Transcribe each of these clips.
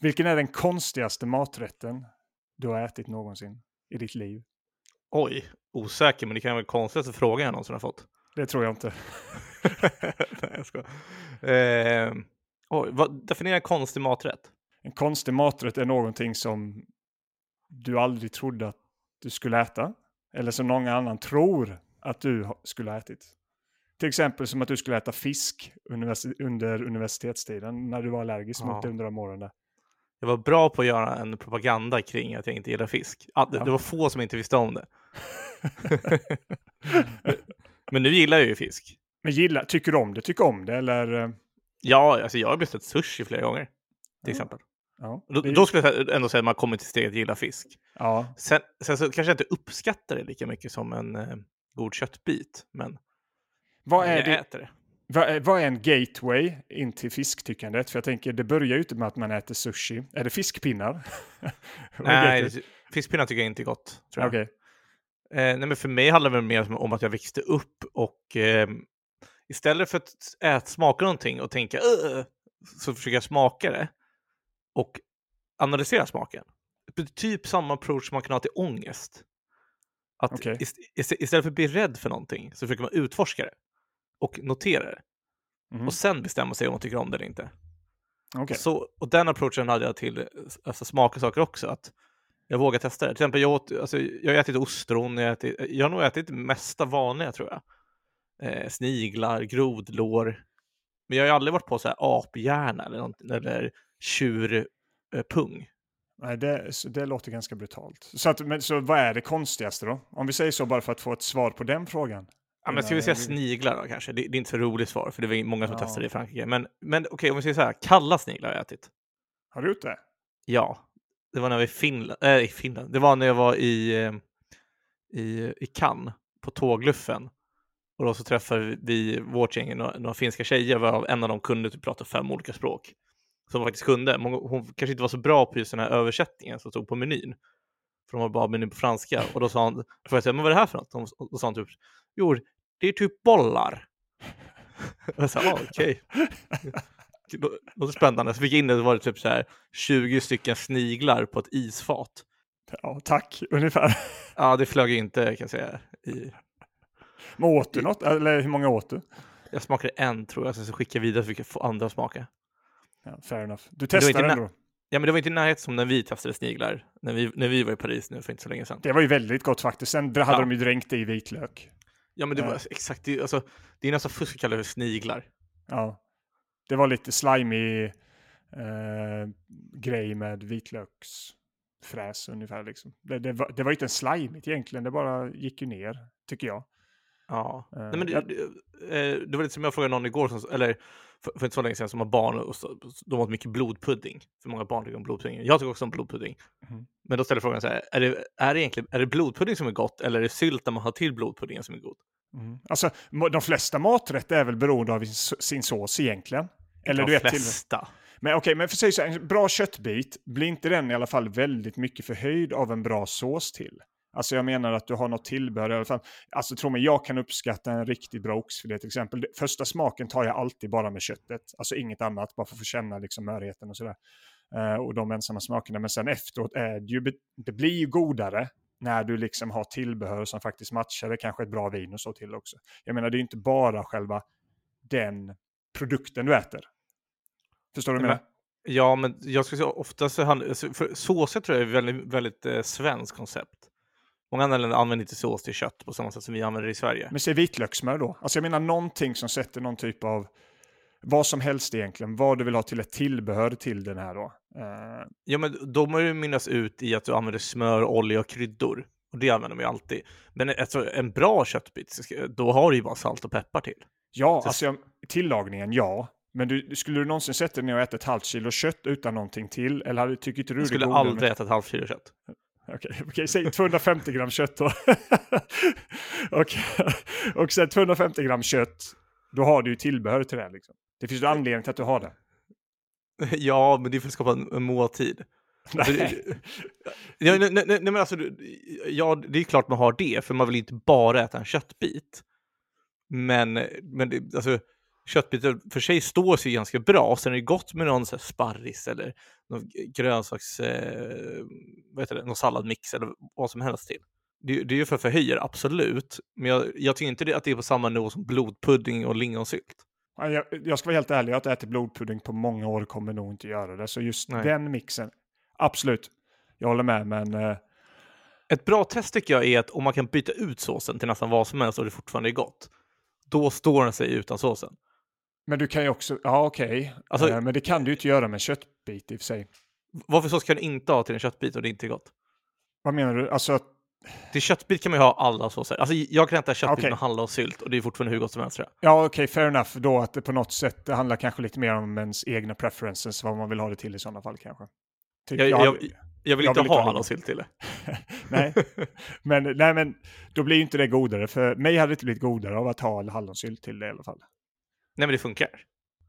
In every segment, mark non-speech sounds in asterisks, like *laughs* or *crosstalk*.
Vilken är den konstigaste maträtten du har ätit någonsin i ditt liv? Oj, osäker, men det kan vara den konstigaste frågan jag någonsin har fått. Det tror jag inte. *laughs* Nej, jag skojar. Eh, oj, vad, definiera konstig maträtt. En konstig maträtt är någonting som du aldrig trodde att du skulle äta. Eller som någon annan tror att du skulle ha ätit. Till exempel som att du skulle äta fisk under universitetstiden när du var allergisk mot det Ja. under de åren där. Jag var bra på att göra en propaganda kring att jag inte gillar fisk. Ah, det, det var få som inte visste om det. *laughs* *laughs* men nu gillar jag ju fisk. Men gilla, tycker du om det? Tycker om det? Eller? Ja, alltså jag har beställt sushi flera gånger. Till exempel. Ja, Då, ju- då skulle jag ändå säga att man kommer till steget gilla fisk. ja. Sen, sen så kanske jag inte uppskattar det lika mycket som en eh, god köttbit. Men Vad, är jag det, äter det. Vad, är, vad är en gateway in till fisktyckandet? För jag tänker, det börjar ju inte med att man äter sushi. Är det fiskpinnar? *laughs* Nej, fiskpinnar tycker jag inte är gott. Tror. Okej. Eh, nej, men för mig handlar det mer om att jag växte upp och eh, istället för att ät, smaka någonting och tänka "Ugh", så försöker jag smaka det och analysera smaken. Typ samma approach som man kan ha till ångest. Att ist- ist- istället för att bli rädd för någonting så försöker man utforska det och notera det Mhm. och sen bestämma sig om man tycker om det eller inte. Okej. Så, och den approachen hade jag till alltså, smaka saker också. Att jag vågar testa det. Till exempel, jag, åt, alltså, jag har ätit ostron, jag, ätit, jag har nog ätit det mesta vanliga tror jag. Eh, sniglar, grodlår. Men jag har ju aldrig varit på så här aphjärna eller, eller tjurpung. Nej, det, det låter ganska brutalt. Så, att, men, så vad är det konstigaste då? Om vi säger så bara för att få ett svar på den frågan. Ja, men ska vi säga Nej, sniglar då kanske? Det, det är inte så roligt svar, för det var många som Ja. testade det i Frankrike. Men, men okej, om vi säger så här, kalla sniglar har jag ätit. Har du gjort det? Ja, det var när var i Finland. Äh, i Finland. Det var när jag var i, eh, i, i Cannes på tågluffen. Och då så träffade vi vårt gäng, några, några finska tjejer, varav en av dem kunde typ prata fem olika språk. Som faktiskt kunde. Hon kanske inte var så bra på just den här översättningen som stod på menyn. För de var bara menyn på franska. Och då sa hon, då frågade jag, men vad är det här för något? Och då sa hon typ, jo, det är typ bollar. Jag sa, ah, okej. *laughs* Det låter spännande. Så fick jag in det, då var det typ så här 20 stycken sniglar på ett isfat. Ja, tack, ungefär. *laughs* Ja, det flög inte kan jag säga. I... Men åt du något? Eller hur många åt du? Jag smakade en tror jag, sen så skickade jag vidare så fick jag få andra smaka. Ja, fair enough. Du testade ändå? Ja, men det var inte i närheten som när vi testade sniglar, när vi, när vi var i Paris nu för inte så länge sedan. Det var ju väldigt gott faktiskt. Sen hade Ja. de ju dränkt det i vitlök. Ja, men det var exakt, det, alltså, det är nästan fusk att kalla det för sniglar. Ja. Det var lite slimy eh, grej med vitlöksfräs ungefär. Liksom. Det, det, var, det var inte en slimigt egentligen, det bara gick ju ner, tycker jag. Ja, Eh, Nej, men det, jag- det, eh, det var lite som jag frågade någon igår, som, eller för, för inte så länge sedan, som har barn och så, de åt mycket blodpudding. För många barn tycker om blodpudding. Jag tycker också om blodpudding. Mhm. Men då ställer frågan så här, är det, är, det egentligen, är det blodpudding som är gott eller är det sylten man har till blodpuddingen som är god? Mm. Alltså, må- de flesta maträtter är väl beroende av sin- sås egentligen. Eller De du vet till flesta. Men okej, men för säga så en bra köttbit, blir inte den i alla fall väldigt mycket förhöjd av en bra sås till? Alltså jag menar att du har något tillbehör i alla fall. Alltså tro mig, jag kan uppskatta en riktigt bra oxfilé till exempel. Första smaken tar jag alltid bara med köttet. Alltså inget annat, bara för att få känna liksom mörheten och sådär. Eh, och de ensamma smakerna. Men sen efteråt är det ju, det blir ju godare när du liksom har tillbehör som faktiskt matchar det. Kanske ett bra vin och så till också. Jag menar, det är ju inte bara själva den produkten du äter. Förstår du vad jag Men, menar? ja, men jag skulle säga ofta så handlar alltså, för såser tror jag är väldigt, väldigt eh, svenskt koncept. Många andra länder använder inte sås till kött på samma sätt som vi använder det i Sverige. Men säg vitlökssmör då. Alltså jag menar någonting som sätter någon typ av, vad som helst egentligen, vad du vill ha till ett tillbehör till den här då. Eh, Ja, men då må det mynnas ut i att du använder smör, olja och kryddor. Och det använder man ju alltid. Men alltså, en bra köttbit, då har du ju bara salt och peppar till. ja, Så- alltså jag, tillagningen, ja. Men du, skulle du någonsin sätta dig ner och äta ett halvt kilo kött utan någonting till? Eller hade, tycker inte du Jag det skulle godare med- aldrig äta ett halvt kilo kött. Okej, *laughs* okej, säg 250 gram kött då. *laughs* Okej, Och sen 250 gram kött, då har du ju tillbehör till det. Liksom. Det finns ju anledning till att du har det. *laughs* ja, men det är för att skapa en, en måltid. Alltså, Nej. Ja, nej, nej, nej, men alltså, ja, det är klart man har det, för man vill inte bara äta en köttbit. Men, men det, alltså, köttbitar för sig står sig ganska bra. Sen är det gott med någon så sparris eller någon grönsaks, eh, vad heter det, någon salladmix eller vad som helst till. Det, det är ju för förhöjer, absolut. Men jag, jag tycker inte det, att det är på samma nivå som blodpudding och lingonsylt. Ja, Jag, jag ska vara helt ärlig, jag har inte ätit blodpudding på många år och kommer nog inte göra det. Så just Nej. den mixen, absolut. Jag håller med, men eh, Ett bra test tycker jag är att om man kan byta ut såsen till nästan vad som helst och det fortfarande är gott, då står den sig utan såsen. Men du kan ju också, ja okej, Alltså- Eh, men det kan du ju inte göra med köttbit i och för sig. Varför sås kan du inte ha till en köttbit och det inte är gott? Vad menar du? Alltså, Till köttbit kan man ju ha alla såser. Alltså jag kan äta köttbit Okej. med hallonsylt och det är fortfarande hur gott som helst tror jag. ja okej, fair enough då att det på något sätt det handlar kanske lite mer om ens egna preferences, vad man vill ha det till i sådana fall kanske. Typ, Jag, jag- jag, jag vill inte vill ha ha det. hallonsylt till det. *laughs* nej. men, nej, men då blir ju inte det godare. För mig hade det inte blivit godare av att ha hallonsylt till det i alla fall. Nej men det funkar.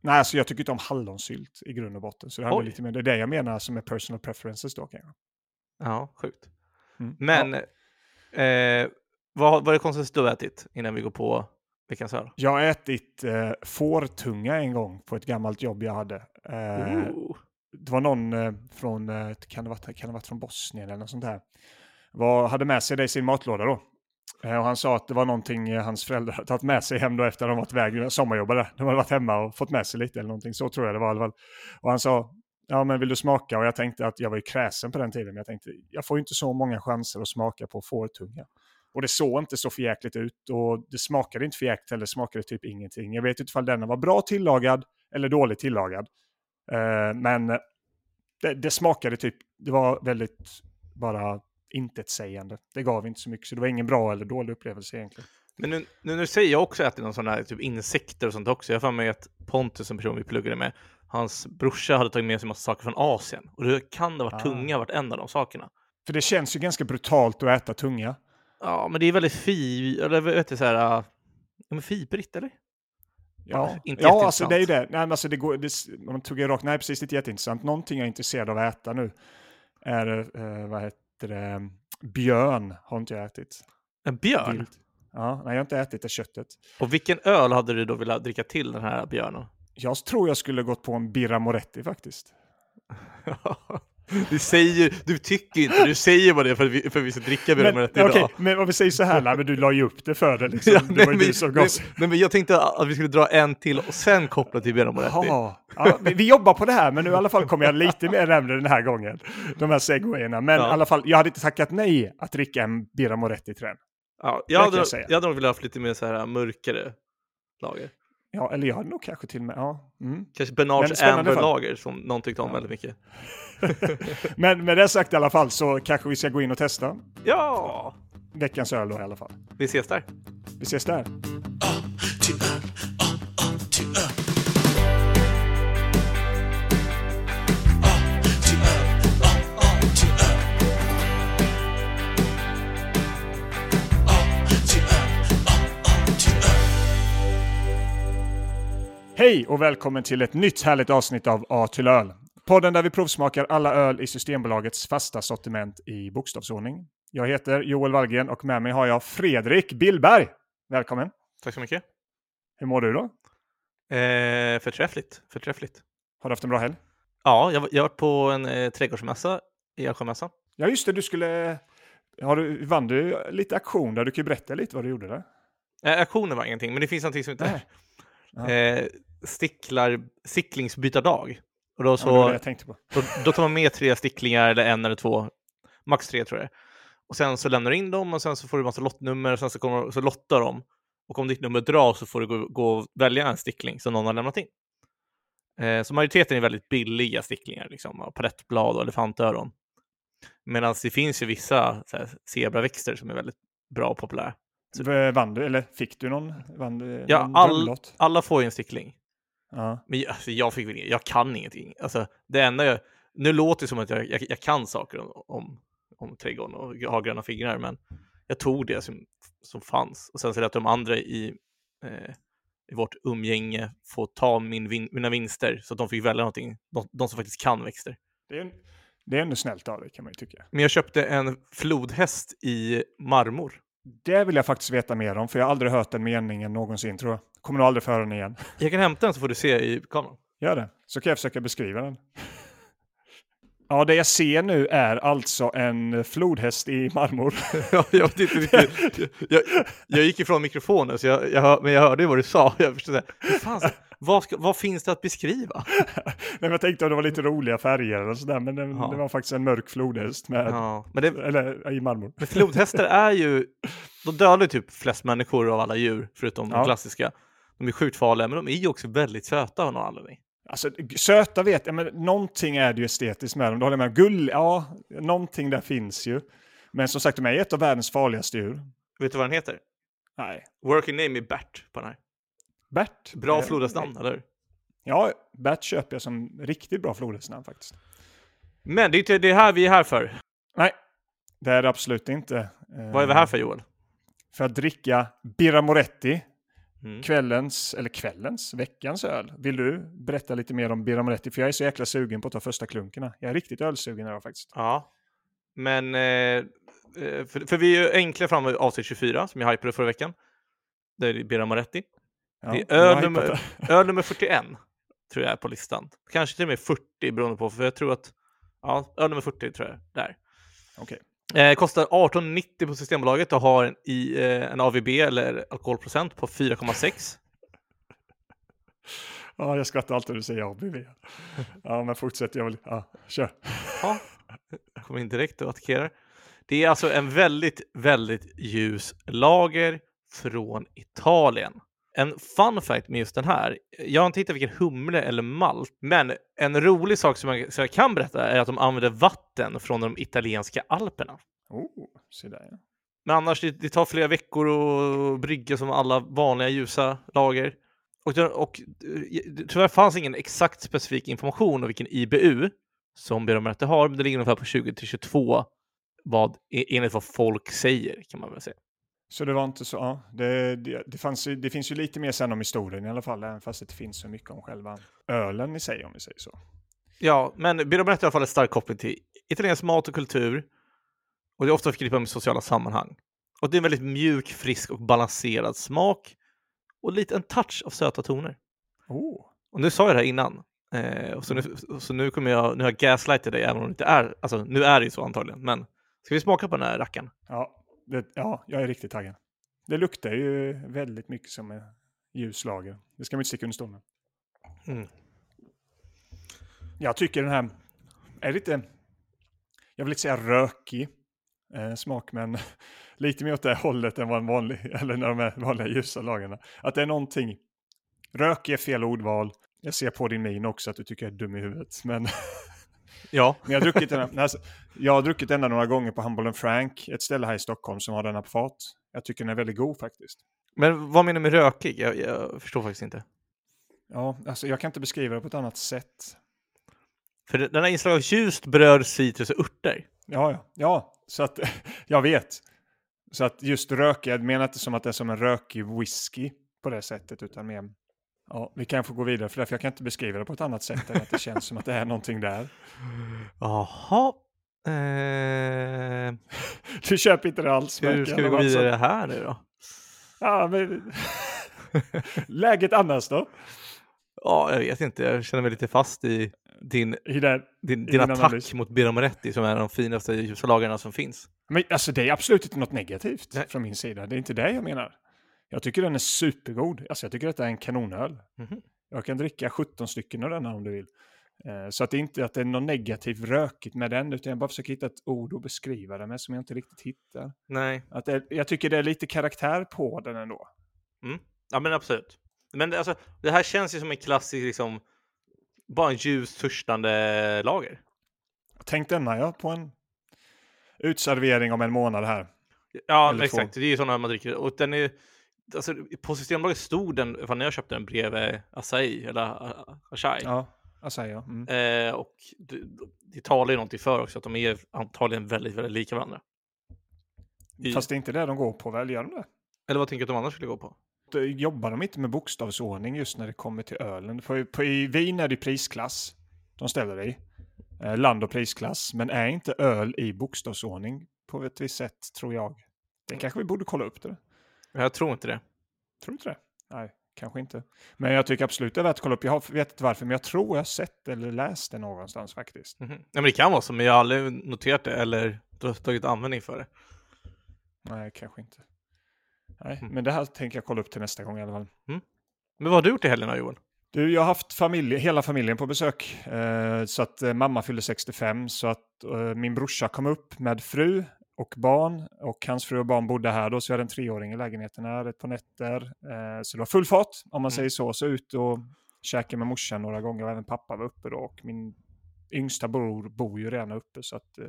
Nej, alltså jag tycker inte om hallonsylt i grund och botten. Så det, Oj. lite mer, det är det jag menar som är personal preferences då kanske. Ja, sjukt. Mm. Men Ja. eh, vad, vad är det konstigaste du har ätit innan vi går på veckans öl? Jag har ätit eh, fårtunga en gång på ett gammalt jobb jag hade. Eh, det var någon eh, från, eh, kan det, varit, kan det ha varit från Bosnien eller något sånt där. Var, hade med sig det i sin matlåda då. Eh, och han sa att det var någonting eh, hans föräldrar hade tagit med sig hem då efter att de varit iväg sommarjobbade. De hade varit hemma och fått med sig lite eller någonting. Så tror jag det var i alla fall. Och han sa, ja men vill du smaka? Och jag tänkte att jag var ju kräsen på den tiden. Men jag tänkte, jag får ju inte så många chanser att smaka på fårtunga. Och det såg inte så förjäkligt ut och det smakade inte förjäkligt heller, det smakade typ ingenting. Jag vet inte ifall denna var bra tillagad eller dåligt tillagad. Eh, men det, det smakade typ, det var väldigt bara intetsägande. Det gav inte så mycket, så det var ingen bra eller dålig upplevelse egentligen. Men nu, nu du säger jag också ätit någon sån här typ insekter och sånt också. Jag har mig att Pontus, en person vi pluggade med, hans brorsa hade tagit med sig massa saker från Asien. Och det kan det ha varit Ah. tunga varit en av de sakerna. För det känns ju ganska brutalt att äta tunga. Ja, men det är väldigt fi... Eller vet du, så här... äh, Ja, fibrigt, eller? Ja, inte ja alltså det är ju det. Nej, men alltså det går, det, man tuggar rakt, nej precis, det är jätteintressant. Någonting jag är intresserad av att äta nu är, eh, vad heter det, björn har inte jag ätit. En björn? Vilt. Ja, nej, jag har inte ätit det köttet. Och vilken öl hade du då velat dricka till den här björnen? Jag tror jag skulle gått på en Birra Moretti faktiskt. *laughs* du säger, du tycker inte, du säger bara det för att vi, för att vi ska dricka björn Men, med idag. okej, men om vi säger så här, nej, men du la ju upp det för det liksom. *laughs* Ja, det nej, var ju men, du som gav nej, men jag tänkte att vi skulle dra en till och sen koppla till Björn Moretti. Jaha. Ja, vi, vi jobbar på det här, men nu i alla fall kommer jag lite mer närmare den här gången. De här segwayerna. Men Ja. i alla fall, jag hade inte tackat nej att dricka en Birra Moretti till den. Ja, jag, hade, jag jag hade nog velat ha lite mer så här mörkare lager. Ja, eller jag hade nog kanske till och med, ja. Mm. Kanske Bernards fall. Amber-lager som någon tyckte om Ja. väldigt mycket. *laughs* Men med det sagt i alla fall så kanske vi ska gå in och testa Ja, veckans öl då i alla fall. vi ses där. Vi ses där. Hej och välkommen till ett nytt härligt avsnitt av A till öl. Podden där vi provsmakar alla öl i Systembolagets fasta sortiment i bokstavsordning. Jag heter Joel Wallgren och med mig har jag Fredrik Billberg. Välkommen. Tack så mycket. Hur mår du då? Eh, förträffligt, förträffligt. Har du haft en bra helg? Ja, jag, jag har varit på en eh, trädgårdsmässa i Älvsjömässan. Ja, just det. Du skulle... Har du, vann du lite aktion där? Du kan ju berätta lite vad du gjorde där. Eh, aktionen var ingenting, men det finns någonting som heter Ja. eh, sticklar, sticklingsbytardag. Och då, Ja, det så, det då, då tar man med tre sticklingar, eller en eller två, max tre tror jag. Och sen så lämnar du in dem och sen så får du massa lottnummer och sen så, kommer, så lottar de. Och om ditt nummer dras så får du gå, gå och välja en stickling som någon har lämnat in. Eh, så majoriteten är väldigt billiga sticklingar, liksom, palettblad och elefantöron. Medan det finns ju vissa så här, zebraväxter som är väldigt bra och populära. V- Vann du, eller fick du någon? Vann du Ja, någon all-? Alla får ju en stickling. Ja. Men jag- alltså, jag fick väl jag kan ingenting. Alltså, det enda jag, nu låter det som att jag, jag, jag kan saker om, om, om trädgården och har gröna fingrar, men jag tog det som, som fanns. Och sen så lät de andra i, eh, i vårt umgänge få ta min vin, mina vinster så att de fick välja någonting, de, de som faktiskt kan växter. Det, är, en- det är ändå snällt av dig kan man ju tycka. Men jag köpte en flodhäst i marmor. Det vill jag faktiskt veta mer om, för jag har aldrig hört den meningen någonsin tror jag. Kommer nog aldrig föra den igen. *laughs* Jag kan hämta den så får du se i kameran. Gör det, så kan jag försöka beskriva den. *laughs* Ja, det jag ser nu är alltså en flodhäst i marmor. *laughs* Ja, jag, vet inte riktigt. jag, jag gick ifrån mikrofonen, så jag, jag, men jag hörde ju vad du sa. Jag förstod det. Hur fan, ska- vad, ska, vad finns det att beskriva? Nej, men jag tänkte att det var lite roliga färger och sådär, men det, Ja. det var faktiskt en mörk flodhäst med, Ja, men, det, eller i marmor. men flodhästar är ju, de dödar typ flest människor av alla djur, förutom Ja. de klassiska. De är sjukt farliga, men de är ju också väldigt söta av någon anledning. Alltså, söta vet jag, men någonting är det ju estetiskt med dem. Det håller med. Gull, ja, någonting där finns ju. Men som sagt, de är ett av världens farligaste djur. Vet du vad den heter? Nej. Working name är Bert på den här. Bert. Bra Eh, flodhästnamn, eller? Ja, Bert köper jag som riktigt bra flodhästnamn faktiskt. Men det är inte det här vi är här för. Nej, det är det absolut inte. Eh, Vad är vi här för Joel? För att dricka Birra Moretti, Mm. kvällens, eller kvällens, veckans öl. Vill du berätta lite mer om Birra Moretti? För jag är så jäkla sugen på att ta första klunkerna. Jag är riktigt ölsugen idag faktiskt. Ja, men eh, eh, för, för vi är ju enkla vid avsnitt 24 som jag hypade förra veckan. Det är Birra Moretti. Ja, Det är öl nummer, öl nummer 41 tror jag är på listan. Kanske till och med 40 beroende på, för jag tror att ja, öl nummer 40 tror jag där. Okej. Eh, kostar 18,90 på Systembolaget och har en, i, eh, en AVB eller alkoholprocent på 4,6. Ja, jag skrattar alltid när du säger ABV. Ja, men fortsätt. Jag vill... Ja, kör. Ja, kommer in direkt och attackerar. Det är alltså en väldigt, väldigt ljus lager från Italien. En fun fact med just den här, jag har inte hittat vilken humle eller malt, men en rolig sak som jag, som jag kan berätta är att de använder vatten från de italienska alperna. Oh, se där ja. Men annars, det, det tar flera veckor att brygga som alla vanliga ljusa lager. Och, och eh, tyvärr fanns ingen exakt specifik information om vilken IBU som Birra har, men det ligger ungefär på 20 till 22 vad, e- enligt vad folk säger kan man väl säga. Så det var inte så, ja, det, det, det, fanns det finns ju lite mer sen om historien i alla fall, även fast det inte finns så mycket om själva ölen i sig, om vi säger så. Ja, men Birra har i alla fall en stark koppling till italiensk mat och kultur och det är ofta förknippat med sociala sammanhang. Och det är en väldigt mjuk, frisk och balanserad smak och lite en touch av söta toner. Oh, Och nu sa jag det här innan. Eh, och så, nu, så nu kommer jag, nu har jag gaslightat dig även om det inte är, alltså nu är det ju så antagligen, men ska vi smaka på den här rackaren? ja, det, ja, jag är riktigt taggad. Det luktar ju väldigt mycket som en ljuslager. Det ska man inte sticka under stol med. Mm. Jag tycker den här är lite, jag vill inte säga rökig eh, smak, men *laughs* lite mer åt det hållet än vad en vanlig, *laughs* eller när de är vanliga ljusa lagarna. Att det är någonting, rökig är fel ordval. Jag ser på din min också att du tycker jag är dum i huvudet, men *laughs* Ja, Men jag har druckit den, alltså, jag har druckit denna några gånger på Humble Frank, ett ställe här i Stockholm som har denna på fat. Jag tycker den är väldigt god faktiskt. men vad menar du med rökig? Jag, jag förstår faktiskt inte. Ja, alltså jag kan inte beskriva det på ett annat sätt. För den har inslag av ljust bröd, citrus och örter. Ja, ja, ja, så att *laughs* jag vet. Så att just rökig, jag menar inte som att det är som en rökig whisky på det sättet, utan mer, ja, vi kan få gå vidare för det, för jag kan inte beskriva det på ett annat sätt än att det känns som att det är någonting där. *laughs* Jaha. Eh, *laughs* Du köper inte det alls. hur ska vi gå alltså. vidare här nu då? Ja, men... *laughs* Läget annars då? Ja, jag vet inte. Jag känner mig lite fast i din, I det, din, din din attack analys. mot Birra Moretti som är de finaste lagarna som finns. Men alltså det är absolut inte något negativt Nej. från min sida. Det är inte det jag menar. Jag tycker den är supergod. Alltså jag tycker att det är en kanonöl. Mhm. Jag kan dricka 17 stycken av denna om du vill. Eh, Så att det inte att det är något negativt rökigt med den, utan jag bara försöker hitta ett ord att beskriva det med som jag inte riktigt hittar. Nej, Att det, jag tycker det är lite karaktär på den ändå. ja men absolut. Men det, alltså, det här känns ju som en klassisk, liksom, bara en ljus törstande lager. Tänk denna ja, på en utservering om en månad här. Ja, Eller exakt. Det är ju sådana man dricker. Och den är, alltså, på Systembolaget stod den, fan när jag köpte den, bredvid Asahi eller A- Asahi. Ja, säger jag. Mm. Eh, och det, det talar ju någonting för också, att de är antagligen väldigt, väldigt lika varandra. I, Fast det är inte det de går på väl, gör de det? Eller vad tänker du att de andra skulle gå på? Jobbar de inte med bokstavsordning just när det kommer till ölen. På, I vin är det prisklass de ställer det i. Eh, land och prisklass. Men är inte öl i bokstavsordning på ett visst sätt, tror jag. Det kanske vi borde kolla upp det. Jag tror inte det. Tror du inte det? Nej. kanske inte. Men jag tycker absolut det är värt att kolla upp. Jag vet inte varför, men jag tror jag har sett eller läst det någonstans faktiskt. Mhm. Ja, men det kan vara så, men jag har aldrig noterat det eller tagit användning för det. Nej, kanske inte. Nej, Mm. men det här tänker jag kolla upp till nästa gång i alla fall. Men vad har du gjort i helgen då Johan? Du, jag har haft familj, hela familjen på besök. Eh, så att eh, mamma fyllde 65, så att eh, min brorsa kom upp med fru och barn. Och hans fru och barn bodde här då, så jag hade en treåring i lägenheten här ett par nätter. Eh, så det var full fart, om man Mm. säger så. Så ut och käka med morsan några gånger och även pappa var uppe då. Och min yngsta bror bor ju redan uppe, så att eh,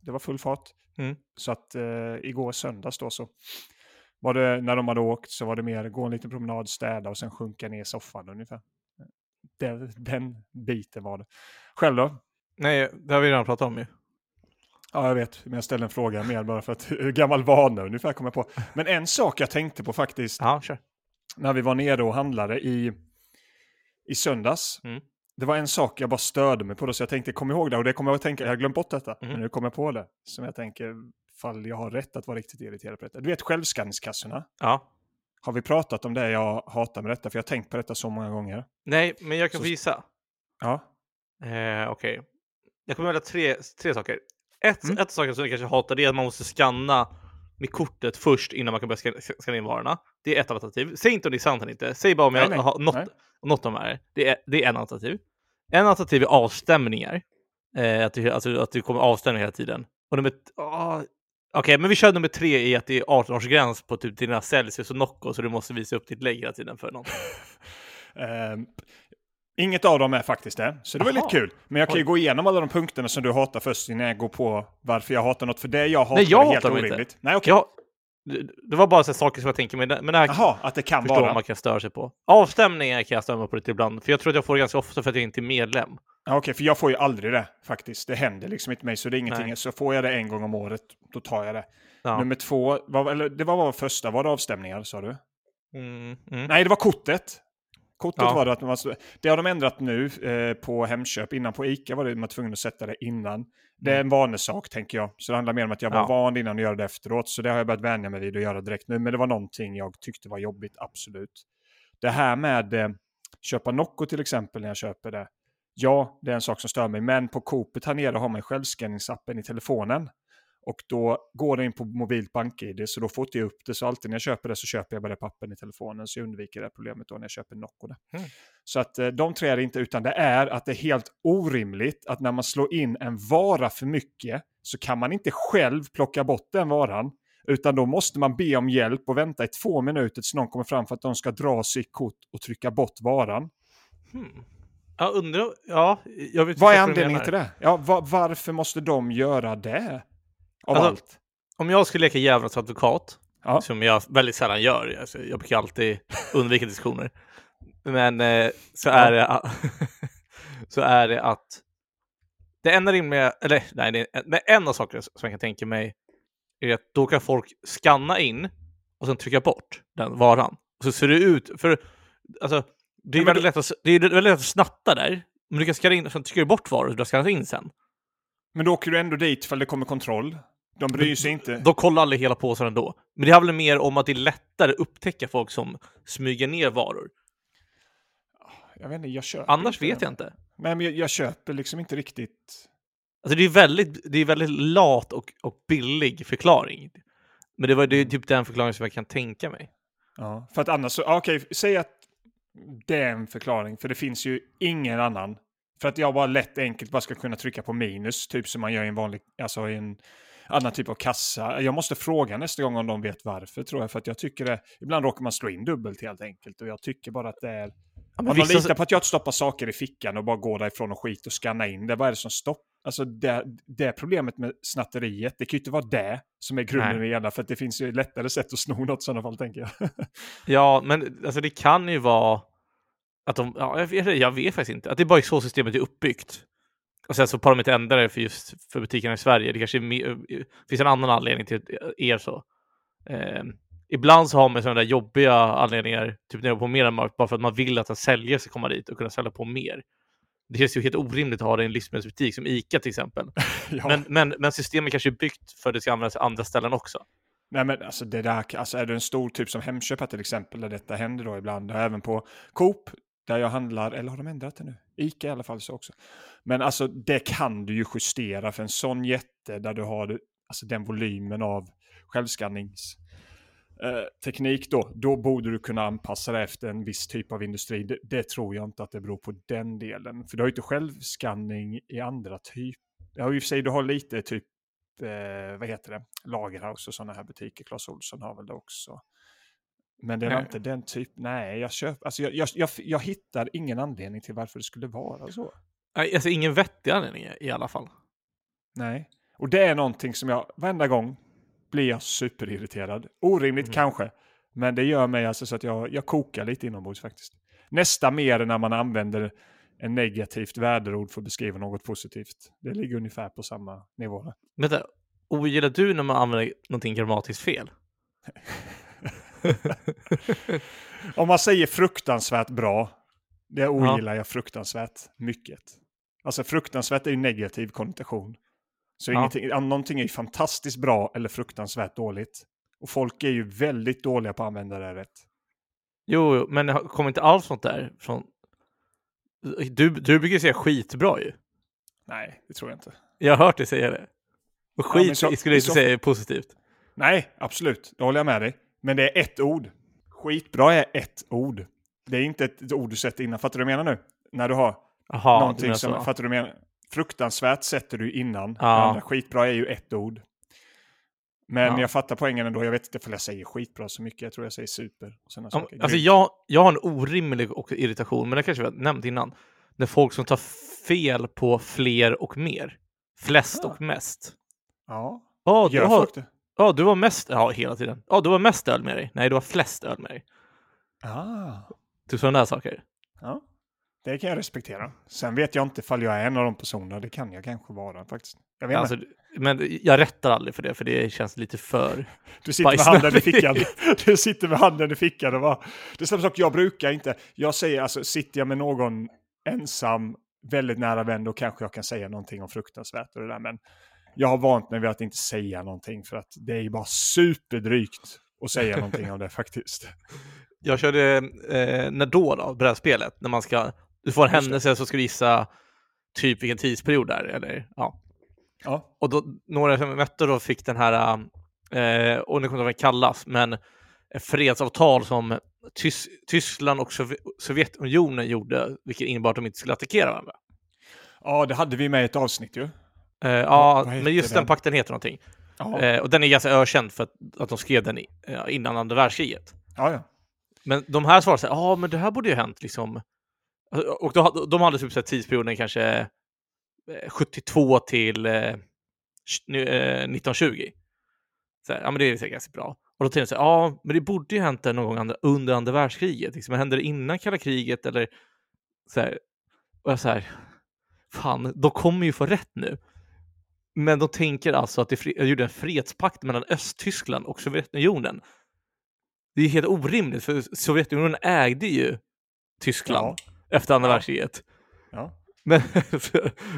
det var full fart. Mm. Så att eh, igår söndags då så var det, när de hade åkt så var det mer gå en liten promenad, städa och sen sjunka ner i soffan ungefär. Den, den biten var det. Själv då? Nej, det har vi redan pratat om ju. Ja, jag vet, men jag ställde en fråga mer bara för att *laughs* hur gammal vana ungefär kom jag på. Men en sak jag tänkte på faktiskt Ja, kör. när vi var nere och handlade i, i söndags. Mm. Det var en sak jag bara störde mig på då, så jag tänkte kom ihåg det och det kommer jag att tänka, jag har glömt bort detta, Mm. men nu kommer jag på det. Som jag tänker, fall jag har rätt att vara riktigt irriterad på detta. Du vet självskanningskassorna? Ja. Har vi pratat om det jag hatar med detta? För jag har tänkt på detta så många gånger. Nej, men jag kan Så- gissa. Ja, Eh, Okej. Jag kommer välja tre, tre saker. Ett, Mm. ett saker som jag kanske hatar det är att man måste scanna med kortet först innan man kan börja scanna, scanna in varorna. Det är ett alternativ. Säg inte om det är sant eller inte. Säg bara om jag nej, har något, nej. något av de här. Det är, det är en alternativ. En alternativ är avstämningar. Eh, att, du, alltså, att du kommer avstämningar hela tiden. Och nummer... ah, Okej, men vi kör nummer tre i att det är 18-årsgräns på typ dina Celsius och Nocco så du måste visa upp ditt lägg hela tiden för någon. *laughs* Ehm, inget av dem är faktiskt det, så det var Aha. lite kul. Men jag kan ju Oj. gå igenom alla de punkterna som du hatar först innan jag går på varför jag hatar något. För det jag hatar Nej, jag är helt hatar dem inte. orimligt. Nej, okej. Ja, det, det var bara så saker som jag tänker, det, men det här Jaha, att det kan förstår vara. man kan störa sig på. Avstämningar kan jag störa mig på lite ibland, för jag tror att jag får det ganska ofta för att jag inte är medlem. Okej, för jag får ju aldrig det faktiskt. Det händer liksom inte mig, så det är ingenting. Nej. Så får jag det en gång om året, då tar jag det. Ja. Nummer två, var, eller det var vad första, var det avstämningar sa du? Mm, mm. Nej, det var kortet. Kortet Ja. var det att man, det har de ändrat nu eh, på Hemköp. Innan på Ica var det man tvungen att sätta det innan. Det är en vanesak tänker jag. Så det handlar mer om att jag var Mm. Ja. van innan att göra det efteråt. Så det har jag börjat vänja mig vid att göra direkt nu. Men det var någonting jag tyckte var jobbigt, absolut. Det här med eh, köpa Nocco till exempel när jag köper det. Ja, det är en sak som stör mig. Men på Coopet här nere har man självskanningsappen i telefonen. Och då går det in på mobilt bank-id, så då får jag upp det. Så alltid när jag köper det så köper jag bara det på appen i telefonen. Så jag undviker det problemet då när jag köper Nocco. Mm. Så att eh, de tre är det inte, utan det är att det är helt orimligt att när man slår in en vara för mycket så kan man inte själv plocka bort den varan. Utan då måste man be om hjälp och vänta i två minuter tills någon kommer fram för att de ska dra sitt kort och trycka bort varan. Hmm. Jag undrar, ja, jag vet Vad är anledningen till det? Ja, va- varför måste de göra det? Av Alltså, allt. Om jag skulle leka djävulens advokat, Ja. som jag väldigt sällan gör, alltså, jag brukar alltid undvika diskussioner, men eh, så, är det, att- *laughs* så är det att det enda rimliga, eller nej, det är, men en av sakerna som jag kan tänka mig är att då kan folk scanna in och sen trycka bort den varan. Och så ser det ut, för alltså, det är, Ja, väldigt, lätt att, det är väldigt lätt att snatta där, men du kan scanna in och sen trycker du bort varor du har skannat in sen. Men då åker du ändå dit för det kommer kontroll. De bryr sig inte. Då kollar aldrig hela påsen ändå. Men det handlar mer om att det är lättare att upptäcka folk som smyger ner varor. Jag vet inte, jag köper Annars vet jag inte. Nej, men jag, jag köper liksom inte riktigt. Alltså det är väldigt, det är väldigt lat och, och billig förklaring. Men det var det är typ den förklaring som jag kan tänka mig. Ja, för att annars så, okej, säg att det är en förklaring, för det finns ju ingen annan. För att jag bara lätt enkelt bara ska kunna trycka på minus, typ som man gör i en vanlig, alltså i en annan typ av kassa. Jag måste fråga nästa gång om de vet varför, tror jag, för att jag tycker det, ibland råkar man slå in dubbelt helt enkelt, och jag tycker bara att det är, Ja, men om man vissa- litar på att jag stoppar saker i fickan och bara går därifrån och skit och skannar in det, vad är det som stoppar? Alltså det, det är problemet med snatteriet, det kan ju inte vara det som är grunden Nej. i hela, för att det finns ju lättare sätt att sno något i sådana fall, tänker jag. *laughs* Ja, men alltså det kan ju vara att de, ja, jag, vet, jag vet faktiskt inte, att det är bara så systemet är uppbyggt. Och sen så har de inte ändrat det för just för butikerna i Sverige. Det kanske mer, finns en annan anledning till är så. Eh, ibland så har man sådana där jobbiga anledningar, typ nere på Mediamarkt, bara för att man vill att en säljare ska komma dit och kunna sälja på mer. Det känns ju helt orimligt att ha det i en livsmedelsbutik som ICA till exempel. *laughs* ja. Men, men, men systemet kanske är byggt för att det ska användas i andra ställen också. Nej men alltså det där, alltså är du en stor typ som Hemköp till exempel, där detta händer då ibland, och även på Coop, där jag handlar, eller har de ändrat det nu? Ica i alla fall så också. Men alltså det kan du ju justera för en sån jätte där du har alltså, den volymen av självskannings eh, teknik då, då borde du kunna anpassa det efter en viss typ av industri. Det, det, tror jag inte att det beror på den delen. För du har ju inte självskanning i andra typer. Ja, i och för sig, du har lite typ, eh, vad heter det, Lagerhaus och sådana här butiker. Clas Ohlson har väl det också. Men det är inte den typ, nej, jag köper, alltså jag, jag, jag, jag hittar ingen anledning till varför det skulle vara så. Alltså ingen vettig anledning i alla fall. Nej, och det är någonting som jag varenda gång blir jag superirriterad. Orimligt mm. kanske, men det gör mig alltså så att jag, jag kokar lite inombords faktiskt. Nästa mer när man använder en negativt väderord för att beskriva något positivt. Det ligger ungefär på samma nivå. Vänta, ogillar du när man använder någonting grammatiskt fel? *laughs* *laughs* Om man säger fruktansvärt bra, det ogillar ja. jag fruktansvärt mycket. Alltså fruktansvärt är ju negativ konnotation. Så ja. ingenting, någonting är ju fantastiskt bra eller fruktansvärt dåligt. Och folk är ju väldigt dåliga på att använda det rätt. Jo, men det kommer inte alls sånt där från... Du, du brukar säga skitbra ju. Nej, det tror jag inte. Jag har hört dig säga det. Och skit ja, så, skulle jag inte så... säga är positivt. Nej, absolut. Det håller jag med dig. Men det är ett ord. Skitbra är ett ord. Det är inte ett ord du sätter innan. Fattar du vad jag menar nu? När du har Aha, någonting som... Så. Fattar du vad jag menar? Fruktansvärt sätter du innan. Ja. Skitbra är ju ett ord. Men ja. jag fattar poängen ändå. Jag vet inte om jag säger skitbra så mycket. Jag tror jag säger super. Och ja, alltså jag, jag har en orimlig irritation, men det kanske vi har nämnt innan. När folk som tar fel på fler och mer. Flest ja. och mest. Ja. Ja, du har, ja, du var mest, ja hela tiden. Ja, du var mest öl med dig. Nej, du var flest öl med dig. Ah. Du sådana där saker. Ja. Det kan jag respektera. Sen vet jag inte ifall jag är en av de personerna. Det kan jag kanske vara faktiskt. Jag vet alltså, men jag rättar aldrig för det, för det känns lite för *laughs* Du sitter med handen i fickan. *laughs* Du sitter med handen i fickan och bara... Det är samma sak, jag brukar inte... Jag säger alltså, sitter jag med någon ensam, väldigt nära vän, då kanske jag kan säga någonting om fruktansvärt och det där. Men jag har vant mig vid att inte säga någonting, för att det är ju bara superdrygt att säga *laughs* någonting om det faktiskt. Jag körde eh, när då, då, brädspelet, när man ska du får en händelse så ska du gissa typ vilken tidsperiod det är. Eller, ja. ja. Och då, några som mötte då fick den här, eh, och nu kommer det vad det kallas, men fredsavtal som Tys Tyskland och Sov Sovjetunionen gjorde, vilket innebar att de inte skulle attackera varandra. Ja, det hade vi med i ett avsnitt ju. Eh, ja, men just den? den pakten heter någonting. Eh, och den är ganska ökänd för att, att de skrev den i, innan andra världskriget. Ja, ja. Men de här svarade så här, ja, men det här borde ju ha hänt liksom och då, de hade typ så här tidsperioden kanske 72 eh, till eh, 1920. Eh, så här, ja, men det är ganska bra. Och då tänkte jag så här, ja, men det borde ju hänt någon gång andra, under andra världskriget. Liksom, hände det innan kalla kriget eller så här. Och jag så här, fan, de kommer ju få rätt nu. Men de tänker alltså att det gjorde en fredspakt mellan Östtyskland och Sovjetunionen. Det är helt orimligt, för Sovjetunionen ägde ju Tyskland. Ja efter andra världskriget. Ja. Men *laughs*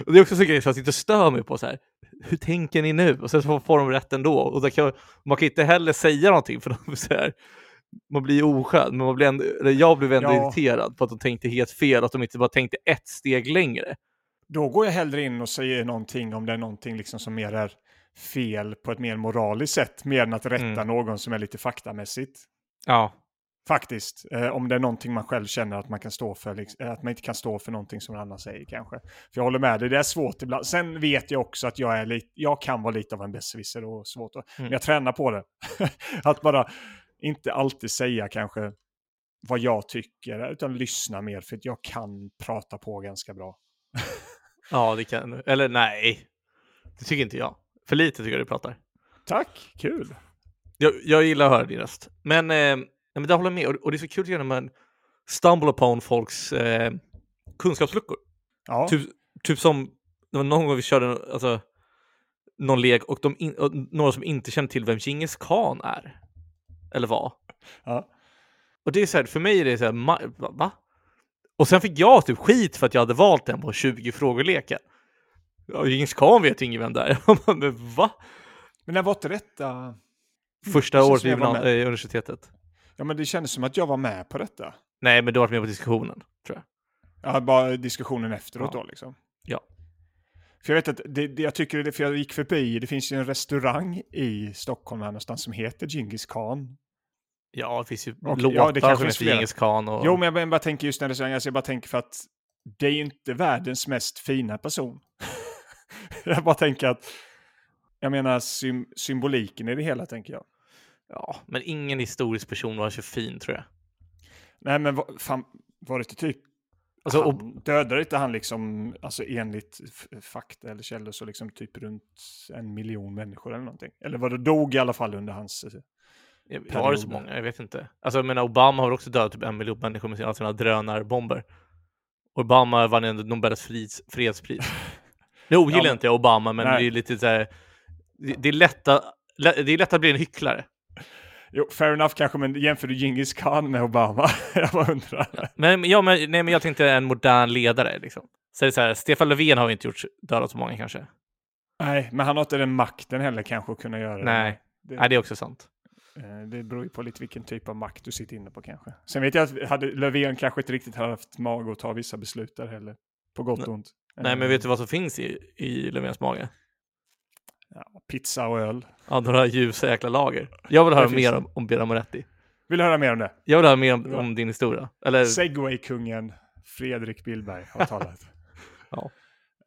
det är också så grej som jag inte stör mig på så här. Hur tänker ni nu? Och sen så får de rätt ändå. Och kan, man kan inte heller säga någonting för de *laughs* så här, man blir oskön, men man blir ändå, jag blev ändå ja. irriterad på att de tänkte helt fel, att de inte bara tänkte ett steg längre. Då går jag hellre in och säger någonting om det är någonting liksom som mer är fel på ett mer moraliskt sätt, mer än att rätta mm. någon som är lite faktamässigt. Ja. Faktiskt, eh, om det är någonting man själv känner att man kan stå för, liksom, att man inte kan stå för någonting som en annan säger kanske. För jag håller med dig, det är svårt ibland. Sen vet jag också att jag, är lite, jag kan vara lite av en besserwisser och svårt att, mm. men jag tränar på det. *laughs* att bara inte alltid säga kanske vad jag tycker, utan lyssna mer, för att jag kan prata på ganska bra. Ja, det kan. Eller nej, det tycker inte jag. För lite tycker jag du pratar. Tack, kul. Jag, jag gillar att höra din röst. Men eh, men det håller jag med. Och, och det är så kul när man stumble upon folks eh, kunskapsluckor. Ja. Typ, typ som någon gång vi körde alltså, någon lek och, de in, och några som inte känner till vem Djingis khan är. Eller var. Ja. Och det är så här, för mig är det så här, va? Och sen fick jag typ skit för att jag hade valt den på 20 frågor-leken. Ja, Djingis khan vet ju ingen vem det är. *laughs* men va? Men när var inte detta? Första året vid gymna- med. eh, universitetet. Ja, men det kändes som att jag var med på detta. Nej, men du har varit med på diskussionen, tror jag. Ja, bara diskussionen efteråt Ja. då liksom. Ja. För jag vet att det, det, jag tycker det, för jag gick förbi, det finns ju en restaurang i Stockholm här någonstans som heter Genghis khan. Ja, det finns ju Och- låtar ja, det kanske som heter. Djingis khan och... Jo, men jag bara- tänker just den restaurangen, alltså jag bara tänker för att det är ju inte världens mest fina person. *laughs* jag bara tänker att, jag menar sym, symboliken i det hela tänker jag. Ja, men ingen historisk person var så fin, tror jag. Nej, men fan, var det inte typ Alltså, och, dödade inte han liksom, alltså enligt fakta eller källor så liksom typ runt en miljon människor eller någonting? Eller var det dog i alla fall under hans... jag- var det så många? Jag vet inte. Alltså, jag menar, Obama har också dödat typ en miljon människor med sina, sina drönarbomber. Obama vann ändå Nobels freds, fredspris. Nu *laughs* ogillar men- inte jag Obama, men Nej. det är lite så här... Det, det, är lätt att, det är lätt att bli en hycklare. Jo, fair enough kanske, men jämför du Genghis khan med Obama? *laughs* jag bara undrar. Men, ja, men, nej, men jag tänkte en modern ledare. Liksom. Så det är så här, Stefan Löfven har inte gjort dödat så många kanske. Nej, men han har inte den makten heller kanske att kunna göra Nej. det. Nej, det är också sant. Eh, Det beror ju på lite vilken typ av makt du sitter inne på kanske. Sen vet jag att hade Löfven kanske inte riktigt haft mag att ta vissa beslut där heller. På gott och ont. Nej, Eh, men vet du vad som finns i, i Löfvens mage? Ja, pizza och öl. Ja, några ljusa jäkla lager. Jag vill höra mer om, om Bera Moretti. Vill du höra mer om det? Jag vill höra mer om, om din historia. Eller, Segway-kungen Fredrik Billberg har talat. *laughs* Ja.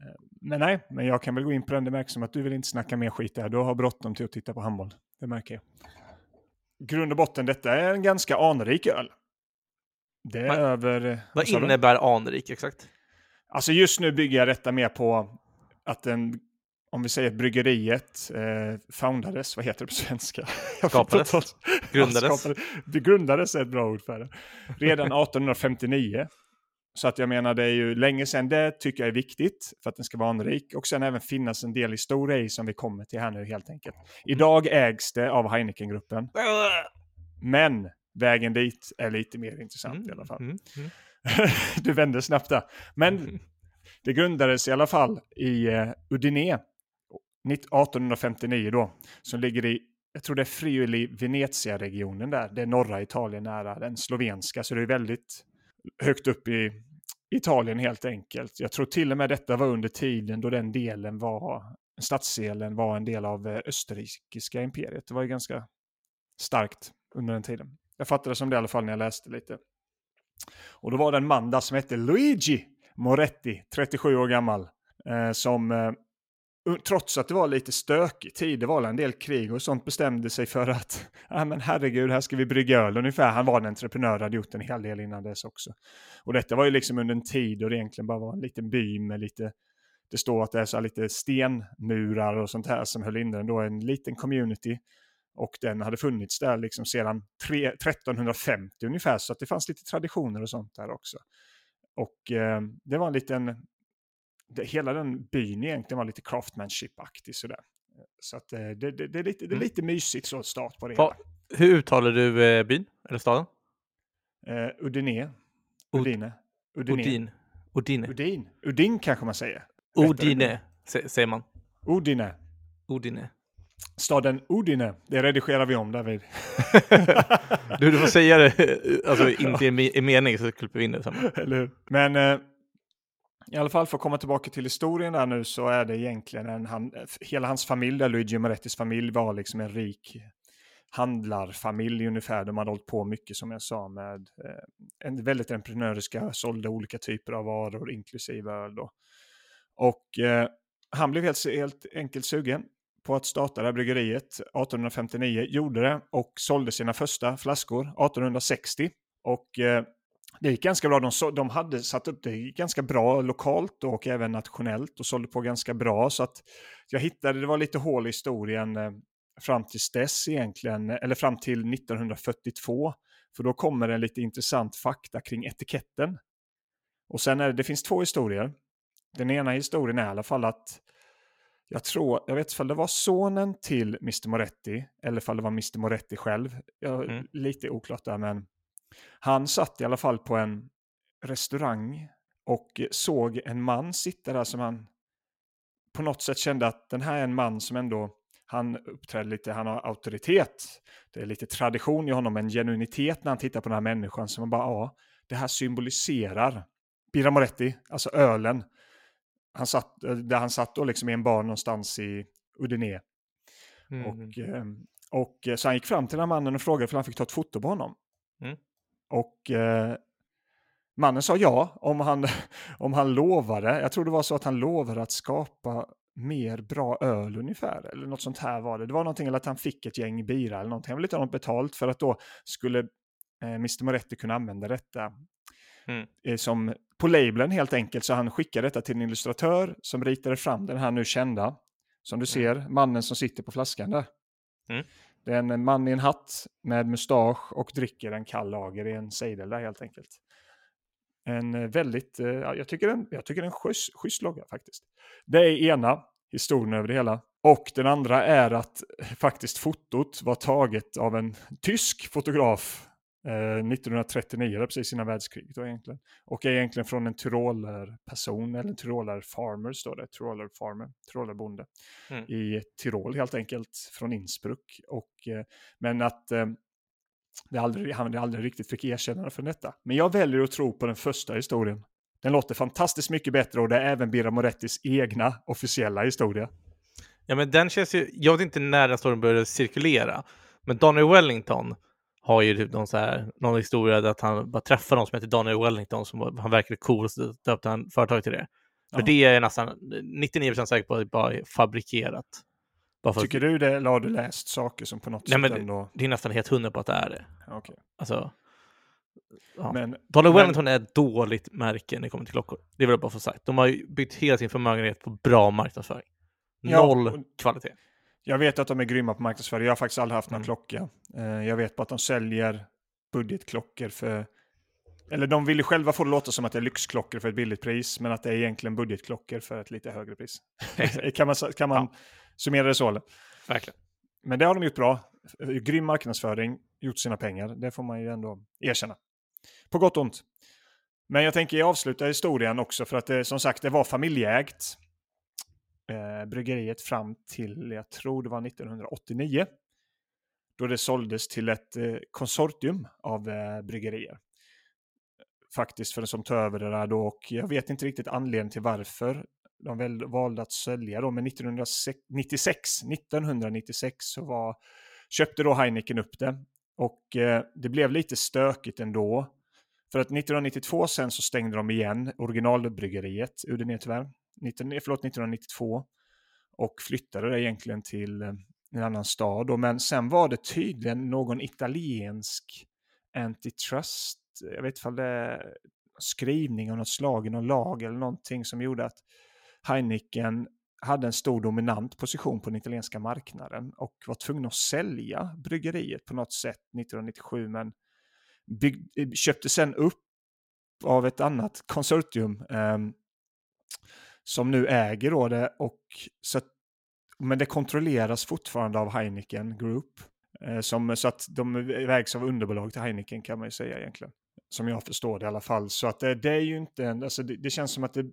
Eh, Men nej, men jag kan väl gå in på den. Det märks som att du vill inte snacka mer skit där. Du har bråttom till att titta på handboll. Det märker jag. Grund och botten, detta är en ganska anrik öl. Det är Vad- över... vad vad innebär anrik exakt? Alltså just nu bygger jag detta mer på att den, om vi säger att bryggeriet eh, foundades, vad heter det på svenska? *laughs* Skapades. *laughs* Grundades. Det grundades är ett bra ord för det. Redan *laughs* 1859. Så att jag menar det är ju länge sedan det tycker jag är viktigt för att den ska vara anrik och sen även finnas en del historia i som vi kommer till här nu helt enkelt. Idag ägs det av Heineken-gruppen, men vägen dit är lite mer intressant i alla fall. Mm, mm. *laughs* du vände snabbt där. Men *laughs* det grundades i alla fall i uh, Udine 1859 då, som ligger i, jag tror det är Friuli Venezia-regionen där, det är norra Italien nära den slovenska, så det är väldigt högt upp i Italien helt enkelt. Jag tror till och med detta var under tiden då den delen var, stadsdelen var en del av eh, österrikiska imperiet. Det var ju ganska starkt under den tiden. Jag fattade som det i alla fall när jag läste lite. Och då var det en man där som hette Luigi Moretti, 37 år gammal, eh, som eh, trots att det var lite stökig tid, det var en del krig och sånt, bestämde sig för att, *laughs* ah, men herregud, här ska vi brygga öl ungefär. Han var en entreprenör, hade gjort en hel del innan dess också. Och detta var ju liksom under en tid då det egentligen bara var en liten by med lite, det står att det är så här lite stenmurar och sånt här som höll inne den då, en liten community. Och den hade funnits där liksom sedan tre, 1350 ungefär, så att det fanns lite traditioner och sånt där också. Och eh, det var en liten, det, hela den byn egentligen var lite craftmanship-aktig sådär. Så att eh, det, det, det, är lite, det är Mm. lite mysigt så start på det Va, hur uttalar du eh, byn eller staden? Eh, Udine. Ud- Udine. Udine. Odin. Odine. Udin. Udin kanske man säger. Odine sä- säger man. Udine. Odine. Staden Udine. Det redigerar vi om David. *laughs* Du, du får säga det alltså, *laughs* inte i, me- i mening så klipper vi in det sen. Eller? Men eh, i alla fall för att komma tillbaka till historien där nu så är det egentligen en, han, hela hans familj, där Luigi Morettis familj var liksom en rik handlarfamilj ungefär. De hade hållit på mycket som jag sa med eh, en väldigt entreprenöriska, sålde olika typer av varor inklusive öl då. Och eh, han blev helt, helt enkelt sugen på att starta det här bryggeriet 1859, gjorde det och sålde sina första flaskor 1860. Och eh, det gick ganska bra. De, så, de hade satt upp det ganska bra lokalt och även nationellt och sålde på ganska bra. Så att jag hittade, det var lite hål i historien eh, fram till dess egentligen, eller fram till 1942. För då kommer det lite intressant fakta kring etiketten. Och sen är det, det finns två historier. Den ena historien är i alla fall att jag tror, jag vet inte om det var sonen till Mr Moretti eller om det var Mr Moretti själv. Jag, Mm. Lite oklart där men han satt i alla fall på en restaurang och såg en man sitta där som han på något sätt kände att den här är en man som ändå Han uppträder lite, han har auktoritet. Det är lite tradition i honom, en genuinitet när han tittar på den här människan som man bara, ja, det här symboliserar Birra Moretti, alltså ölen. Han satt, där han satt då liksom i en bar någonstans i Udine. Mm. Och, eh, och så han gick fram till den här mannen och frågade om han fick ta ett foto på honom. Mm. Och eh, mannen sa ja, om han, *laughs* om han lovade. Jag tror det var så att han lovade att skapa mer bra öl ungefär. Eller något sånt här var det. Det var någonting, eller att han fick ett gäng bira eller någonting. Han ville inte ha något betalt för att då skulle eh, Mr Moretti kunna använda detta. Mm. Eh, som på labeln helt enkelt. Så han skickade detta till en illustratör som ritade fram den här nu kända. Som du ser, mannen som sitter på flaskan där. Mm. Det är en man i en hatt med mustasch och dricker en kall lager i en sejdel där helt enkelt. En eh, väldigt, eh, jag tycker en, jag tycker en schysst, schysst logga faktiskt. Det är ena historien över det hela. Och den andra är att eh, faktiskt fotot var taget av en tysk fotograf eh, 1939, det är precis innan världskriget då egentligen. Och är egentligen från en tyrolerperson, eller en tyroler farmer står det, tyroler farmer, tyrolerbonde. Mm. I Tirol helt enkelt, från Innsbruck. Och, eh, men att eh, det aldrig, han aldrig riktigt fick erkännande för detta. Men jag väljer att tro på den första historien. Den låter fantastiskt mycket bättre och det är även Birra Morettis egna officiella historia. Ja, men den känns ju, jag vet inte när den storyn började cirkulera, men Daniel Wellington har ju typ någon, så här, någon historia där att han bara träffade någon som heter Daniel Wellington som var, han verkade cool och så döpte han företaget till det. För Ja. det är jag nästan 99% säker på att det bara är fabrikerat. Bara för att, Tycker du det eller har du läst saker som på något Nej, sätt men- ändå... det är nästan helt hundra på att det är det. Ja, okej. Alltså, Ja. Men Daniel Men- Wellington är ett dåligt märke när det kommer till klockor. Det vill jag bara få sagt. De har ju byggt hela sin förmögenhet på bra marknadsföring. Ja, Noll och- kvalitet. Jag vet att de är grymma på marknadsföring. Jag har faktiskt aldrig haft någon Mm. klocka. Eh, Jag vet bara att de säljer budgetklockor för... Eller de vill ju själva få det låta som att det är lyxklockor för ett billigt pris, men att det är egentligen budgetklockor för ett lite högre pris. *laughs* kan man, kan man summera det så? Eller? Verkligen. Men det har de gjort bra. Grym marknadsföring, gjort sina pengar. Det får man ju ändå erkänna. På gott och ont. Men jag tänker avsluta historien också för att det som sagt det var familjeägt. Eh, bryggeriet fram till, jag tror det var 1989. Då det såldes till ett eh, konsortium av eh, bryggerier. Faktiskt för som tog över det där då och jag vet inte riktigt anledningen till varför de väl valde att sälja då, men 1996, 1996 så var, köpte då Heineken upp det. Och eh, det blev lite stökigt ändå. För att 1992 sen så stängde de igen originalbryggeriet, Udine tyvärr, 19, eh, förlåt, 1992. Och flyttade det egentligen till eh, en annan stad. Då. Men sen var det tydligen någon italiensk antitrust, eh, jag vet inte om det är skrivning av något slag i någon lag eller någonting som gjorde att Heineken hade en stor dominant position på den italienska marknaden och var tvungen att sälja bryggeriet på något sätt 1997 men bygg, köpte sen upp av ett annat konsortium eh, som nu äger då det och så att, men det kontrolleras fortfarande av Heineken Group. Eh, som, så att de vägs av underbolag till Heineken kan man ju säga egentligen. Som jag förstår det i alla fall. Så att det, det är ju inte, en, alltså det, det känns som att det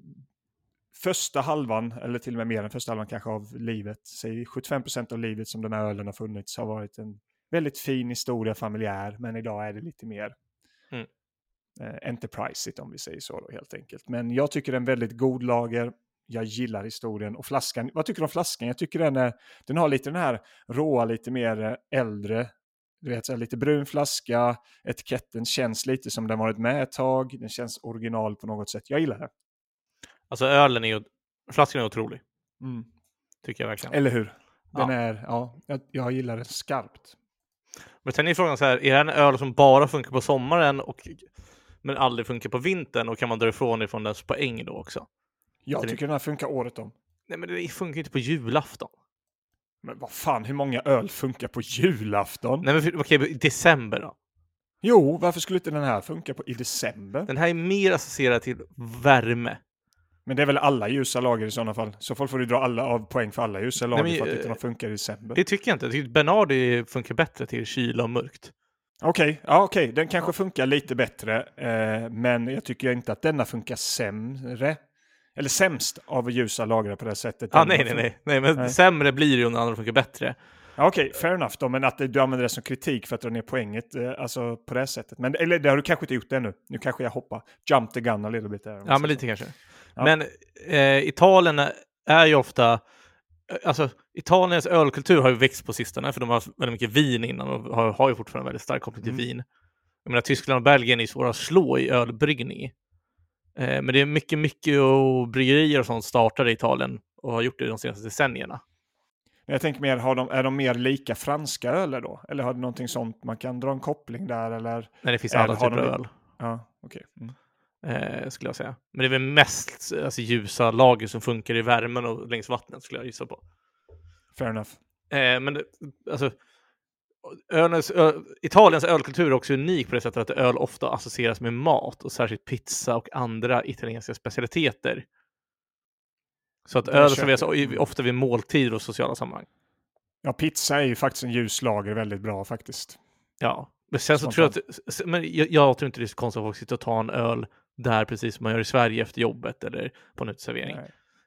första halvan, eller till och med mer än första halvan kanske av livet, säg 75% av livet som den här ölen har funnits, har varit en väldigt fin historia, familjär, men idag är det lite mer Mm eh, enterpriseigt om vi säger så då, helt enkelt. Men jag tycker det är väldigt god lager. Jag gillar historien och flaskan. Vad tycker du om flaskan? Jag tycker den, är, den har lite den här råa, lite mer eh, äldre, du vet, så lite brun flaska. Etiketten känns lite som den varit med ett tag. Den känns original på något sätt. Jag gillar det. Alltså ölen är ju, flaskan är otrolig. Mm. Tycker jag verkligen. Eller hur? Den Ja. är, ja, jag, jag gillar den skarpt. Men sen är frågan så här, är det en öl som bara funkar på sommaren och men aldrig funkar på vintern och kan man dra ifrån ifrån dess poäng då också? Jag Så det- tycker den här funkar året om. Nej, men det funkar inte på julafton. Men vad fan, hur många öl funkar på julafton? Nej, men okej, i december då? Jo, varför skulle inte den här funka på, i december? Den här är mer associerad till värme. Men det är väl alla ljusa lager i sådana fall. Så folk får du dra alla av poäng för alla ljusa lager men, för att eh, inte de funkar i december. Det tycker jag inte. Jag tycker Bernard är- funkar bättre till kyla och mörkt. Okej, ja, okej, den kanske funkar lite bättre. Eh, men jag tycker inte att denna funkar sämre. eller sämst av ljusa lagrare på det sättet. Ah, Den nej, nej, nej, nej, men Nej. sämre blir det ju när andra funkar bättre. Ja, Okej, fair enough då, men att du använder det som kritik för att dra ner poänget, eh, alltså på det sättet. Men, eller det har du kanske inte gjort ännu. Nu kanske jag hoppar. Jump the gun a little bit där. Ja, men lite kanske. Ja. Men eh, Italien är ju ofta, alltså Italiens ölkultur har ju växt på sistone, för de har väldigt mycket vin innan och har, har ju fortfarande väldigt stark koppling till Mm. vin. Jag menar, Tyskland och Belgien är svåra att slå i ölbryggning. Eh, men det är mycket, mycket och bryggerier och sånt startade i Italien och har gjort det de senaste decennierna. Jag tänker mer, har de, är de mer lika franska öler då? Eller har det någonting sånt man kan dra en koppling där eller? När det finns alla typer av öl. Ja, okej. Mm. Eh, skulle jag säga. Men det är väl mest alltså, ljusa lager som funkar i värmen och längs vattnet skulle jag gissa på. Fair enough. Eh, men det, alltså, ölens, ö, Italiens ölkultur är också unik på det sättet att öl ofta associeras med mat och särskilt pizza och andra italienska specialiteter. Så att öl serveras ofta vid måltider och sociala sammanhang. Ja, pizza är ju faktiskt en ljus lager väldigt bra faktiskt. Ja, men sen så tror jag att, men jag, jag tror inte det är så konstigt att folk sitter och tar en öl där precis som man gör i Sverige efter jobbet eller på en uteservering.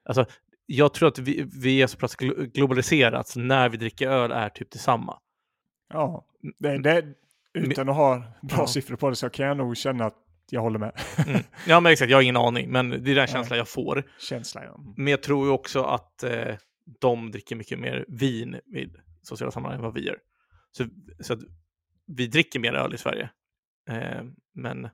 Alltså, jag tror att vi, vi är så pass glo- globaliserat så när vi dricker öl är typ detsamma. Ja, det, det, utan att ha bra Ja. siffror på det så kan jag nog känna att jag håller med. Mm. Ja, men exakt, jag har ingen aning, men det är den känslan jag får. Känslan, ja. Men jag tror ju också att eh, de dricker mycket mer vin vid sociala sammanhang än vad vi gör. Så, så att vi dricker mer öl i Sverige. Eh, men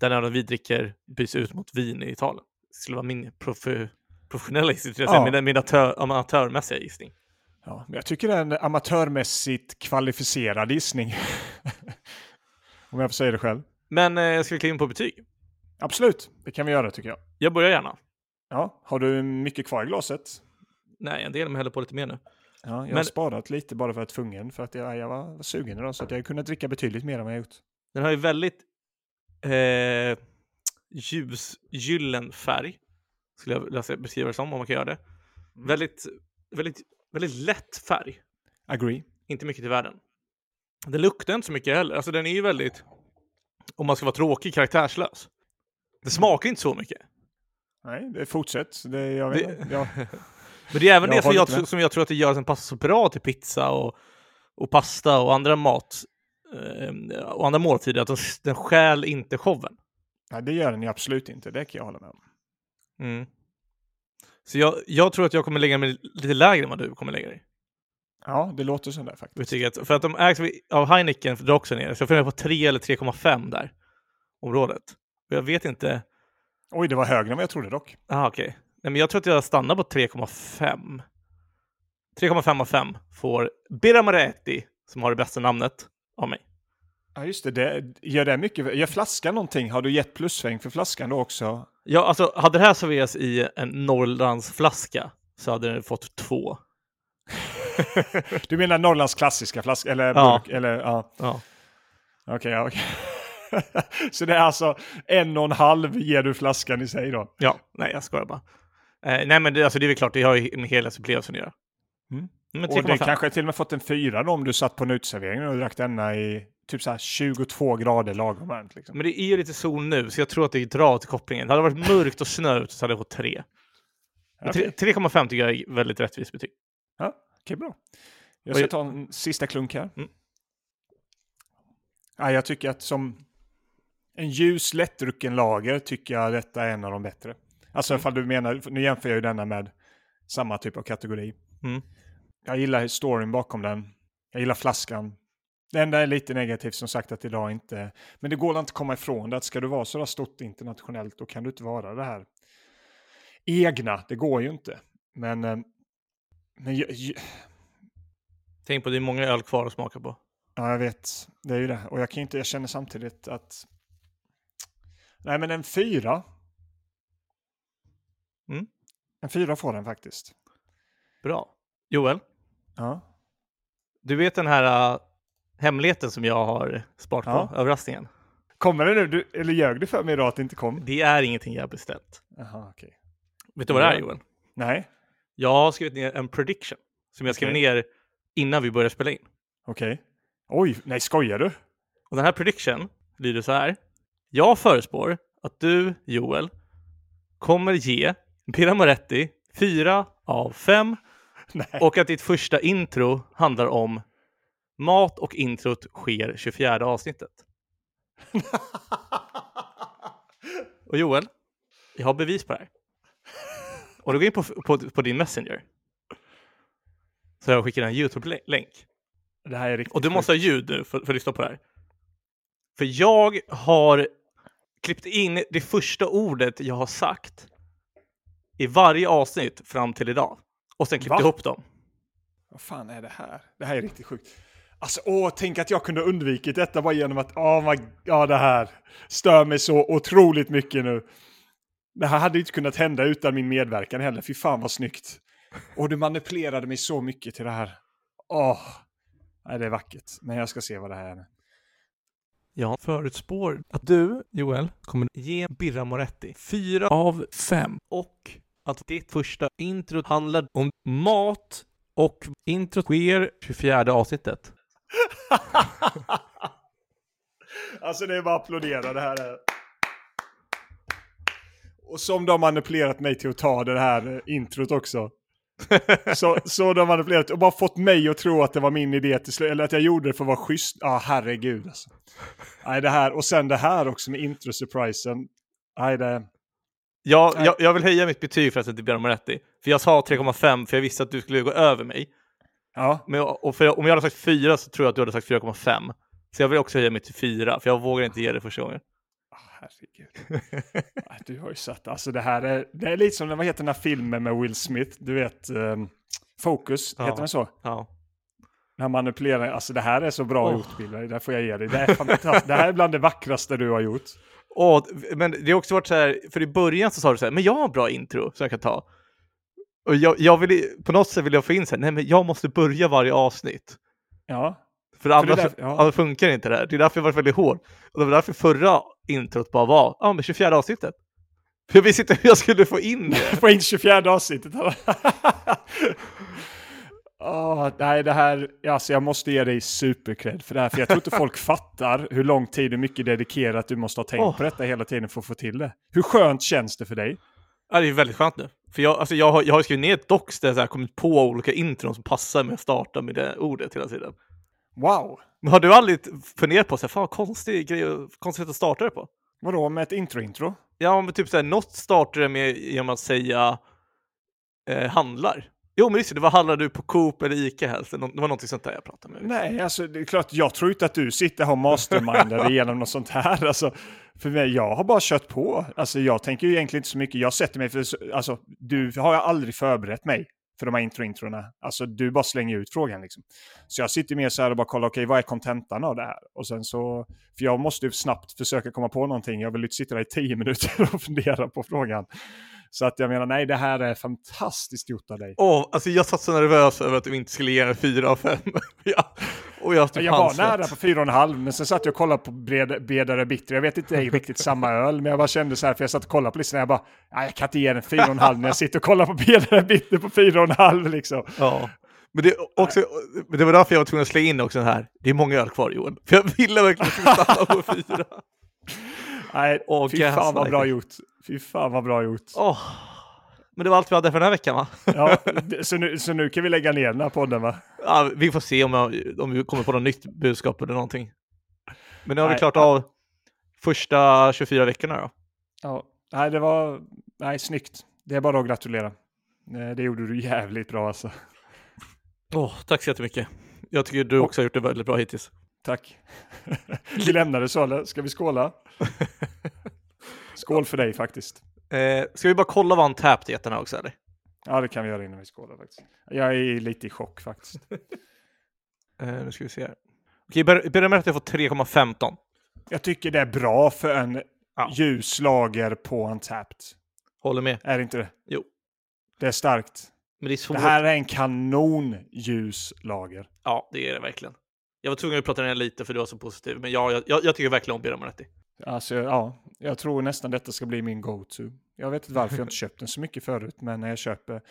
den ölen vi dricker byts ut mot vin i Italien. Det skulle vara min prof- professionella gissning, jag Ja. min, min amatör, amatörmässiga gissning. Ja, men jag tycker det är en amatörmässigt kvalificerad gissning. *laughs* Om jag får säga det själv. Men eh, ska vi kliva in på betyg? Absolut, det kan vi göra tycker jag. Jag börjar gärna. Ja, har du mycket kvar i glaset? Nej, en del mig häller på lite mer nu. Ja, jag har Men- sparat lite bara för att jag tvungen, för att jag, jag var sugen idag, så att jag kunde dricka betydligt mer än vad jag gjort. Den har ju väldigt eh, ljusgyllen färg, skulle jag vilja beskriva det som, om man kan göra det. Mm. Väldigt, väldigt, väldigt lätt färg, Agree. inte mycket till världen. Den luktar inte så mycket heller, alltså den är ju väldigt, om man ska vara tråkig, karaktärslös. Det smakar inte så mycket. Nej, det fortsätt. Det, jag vet, Det- ja, *laughs* Men det är även Jag det som jag, som jag tror att det gör att den passar så bra till pizza och, och pasta och andra mat eh, och andra måltider, att den, den stjäl inte showen. nej, det gör den ju absolut inte. Det kan jag hålla med om. Mm. Så jag, jag tror att jag kommer lägga mig lite lägre än vad du kommer lägga dig. Ja, det låter som det faktiskt. Betyget. För att de ägs av Heineken drar också ner, så jag funderar på 3 eller 3,5 där. Området. Och jag vet inte. Oj, det var högre än vad jag trodde dock. Aha, okej. Nej, men jag tror att jag stannar på 3,5. 3,5 av 5 får Birra Moretti, som har det bästa namnet, av mig. Ja, just det. det gör det mycket? Gör flaskan någonting? Har du gett plussväng för flaskan då också? Ja, alltså hade det här serverats i en Norrlandsflaska så hade den fått 2. *laughs* Du menar Norrlands klassiska flaska? Eller Ja. burk? Eller, ja. Ja. Okej, ja, okej. *laughs* Så det är alltså en och en halv ger du flaskan i sig då? Ja, nej jag skojar bara. Eh, nej men det, alltså, det är väl klart, det har ju med helhetsupplevelsen att göra. Mm. Men Och det 3,5. kanske till och med fått en fyra då om du satt på en uteservering och drack denna i typ så här 22 grader lagom varmt. Liksom. Men det är ju lite sol nu, så jag tror att det drar till kopplingen. Hade det varit mörkt och snö ute så hade jag fått 3. Men Okej, tre- 3,5 tycker jag är väldigt rättvist betyg. ja, okej, bra. Jag ska ta en sista klunk här. Mm. Ja, jag tycker att som en ljus lättdrucken lager tycker jag detta är en av de bättre. Alltså Mm. ifall du menar, nu jämför jag ju denna med samma typ av kategori. Mm. Jag gillar historien bakom den. Jag gillar flaskan. Det enda är lite negativt som sagt att idag inte... Men det går inte att komma ifrån det att ska du vara så där stort internationellt då kan du inte vara det här egna. Det går ju inte. Men... eh, men Tänk på det är många öl kvar att smaka på. ja, jag vet. Det är ju det. Och jag kan inte... Jag känner samtidigt att... Nej, men en fyra. Mm. En fyra får den faktiskt. Bra. Joel, Ja. du vet den här uh, hemligheten som jag har sparat på, Ja. överraskningen. Kommer det nu? Du, eller ljög du för mig idag att det inte kom? Det är ingenting jag har beställt. Jaha, okej. Vet du vad det är. Joel? Nej, Jag har skrivit ner en prediction som jag skrev ner innan vi började spela in. okej. Oj, nej skojar du? Och den här prediction lyder så här. Jag förespår att du, Joel, kommer ge Birra Moretti, fyra av fem. Nej. *laughs* Och att ditt första intro handlar om mat och introt sker 24 avsnittet. *laughs* Och Joel, jag har bevis på det här. Och du går in på, på, på din Messenger. Så jag skickar en YouTube-länk. det här är riktigt Och du måste ha ljud nu för, för att lyssna på det här. För jag har klippt in det första ordet jag har sagt i varje avsnitt fram till idag. Och sen klippt Va? ihop dem. Vad fan är det här? Det här är riktigt sjukt. Alltså, åh, tänk att jag kunde undvikit detta bara genom att, åh, my, ja, det här stör mig så otroligt mycket nu. Det här hade ju inte kunnat hända utan min medverkan heller. Fy fan vad snyggt. Och du manipulerade mig så mycket till det här. Åh, nej, det är vackert. Men jag ska se vad det här är. Jag förutspår att du, Joel, kommer ge Birra Moretti fyra av fem. Och att ditt första intro handlar om mat och introt sker 24 avsnittet. *laughs* alltså det är bara att applådera det här. Är... Och som de har manipulerat mig till att ta det här introt också. *laughs* så, så de har manipulerat och bara fått mig att tro att det var min idé till slut. Eller att jag gjorde det för att vara schysst. Ja, ah, herregud alltså. Nej, det här. Och sen det här också med intro-surprisen. Nej, det... Jag, jag, jag vill höja mitt betyg förresten till Birra Moretti. För jag sa 3,5 för jag visste att du skulle gå över mig. Ja, Men och för, om jag hade sagt 4 så tror jag att du hade sagt 4,5. Så jag vill också höja mig till 4 för jag vågar inte ge det första gången. Ah, herregud. Du har ju sett. Alltså det här är, det är lite som, vad heter den här filmen med Will Smith? Du vet, um, Focus, Ja. heter den så? Ja. När man manipulerar, alltså det här är så bra Åh. gjort Bill, det får jag ge dig. Det är fantastiskt. det här är bland det vackraste du har gjort. Och, men det har också varit så här, för i början så sa du så här, men jag har en bra intro som jag kan ta. Och jag, jag vill, på något sätt vill jag få in så här, nej men jag måste börja varje avsnitt. Ja, För annars, där- ja. annars funkar inte det här. Det är därför jag varit väldigt hård. Och det var därför förra introt bara var, ja men 24 avsnittet. För jag visste inte hur jag skulle få in det. *laughs* få in 24 avsnittet. *laughs* *laughs* Åh, nej, det här, alltså jag måste ge dig supercred för det här. För jag tror inte folk *laughs* fattar hur lång tid och mycket dedikerat du måste ha tänkt Åh. på detta hela tiden för att få till det. Hur skönt känns det för dig? Ja, det är väldigt skönt nu. För jag, alltså jag, har, jag har skrivit ner ett docs där jag så här kommit på olika intron som passar med att starta med det ordet hela tiden. Wow! Men har du aldrig funderat på så här, fan konstig grej, konstigt att starta det på? Vadå med ett intro-intro? Ja, men typ såhär, något startar det med genom att säga eh, handlar. Jo, men just det, var handlar du på Coop eller Ica helst. Det var någonting sånt där jag pratade med. Nej, alltså det är klart, jag tror inte att du sitter och har mastermindar *laughs* igenom något sånt här. Alltså, för mig, jag har bara kört på. Alltså jag tänker ju egentligen inte så mycket. Jag sätter mig för, alltså du har jag aldrig förberett mig för de här intro-introna. Alltså du bara slänger ut frågan liksom. Så jag sitter mer så här och bara kollar, okej vad är kontentan av det här? Och sen så, för jag måste ju snabbt försöka komma på någonting. Jag vill inte sitta där i tio minuter *laughs* och fundera på frågan. Så att jag menar, nej det här är fantastiskt gjort av dig. Åh, alltså jag satt så nervös över att du inte skulle ge en fyra av fem. *laughs* ja. Och jag, Jag var nära på fyra och en halv, men sen satt jag och kollade på bred, bredare bitter. Jag vet inte det *laughs* är riktigt samma öl, men jag bara kände så här, för jag satt och kollade på listan, jag bara, nej jag kan inte ge den fyra och en halv när jag sitter och kollar på bredare bitter på fyra och en halv liksom. Ja. Men det, också, men det var därför jag var tvungen att slänga in också den här. Det är många öl kvar Johan. För jag ville verkligen stanna på fyra. *laughs* Nej, Åh, fy fan vad bra gjort. Fy fan vad bra gjort. Åh. Men det var allt vi hade för den här veckan va? Ja, så, nu, så nu kan vi lägga ner den här podden va? Ja, vi får se om, jag, om vi kommer på något nytt budskap eller någonting. Men nu har vi Nej, klart ja. av första 24 veckorna då. Ja, nej det var, nej snyggt. Det är bara att gratulera. Eh, Det gjorde du jävligt bra alltså. Åh, tack så jättemycket. Jag tycker du också har gjort det väldigt bra hittills. Tack. *laughs* vi lämnar det så eller? Ska vi skåla? *laughs* Skål för dig faktiskt. Eh, ska vi bara kolla vad en tapped heter här också eller? Ja, det kan vi göra innan vi skålar faktiskt. Jag är lite i chock faktiskt. *laughs* Eh, nu ska vi se här. Okej, börja med att jag får 3,15. Jag tycker det är bra för en Ja. ljus lager på Untapped. Håller med. Är det inte det? Jo. Det är starkt. Men det är svårt. Det här är en kanon ljus lager. Ja, det är det verkligen. Jag var tvungen att prata ner lite för du var så positiv. Men ja, jag, jag, jag tycker verkligen om Birra Moretti. Alltså, ja, jag tror nästan detta ska bli min go-to. Jag vet inte varför jag inte köpt den så mycket förut, men när jag köper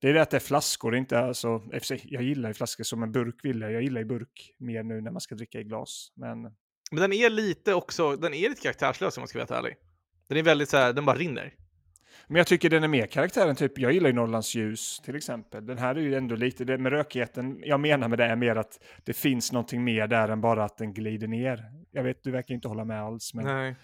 det är det att det är flaskor, inte alltså, jag gillar ju flaskor som en burk vill jag. Jag gillar i burk mer nu när man ska dricka i glas. Men Men den är lite också, den är lite karaktärslös om man ska vara ärlig. Den är väldigt så här, den bara rinner. Men jag tycker den är mer karaktär än typ, jag gillar ju Norrlands ljus till exempel. Den här är ju ändå lite, det med rökigheten, jag menar med det är mer att det finns någonting mer där än bara att den glider ner. Jag vet, du verkar inte hålla med alls. Men... Nej.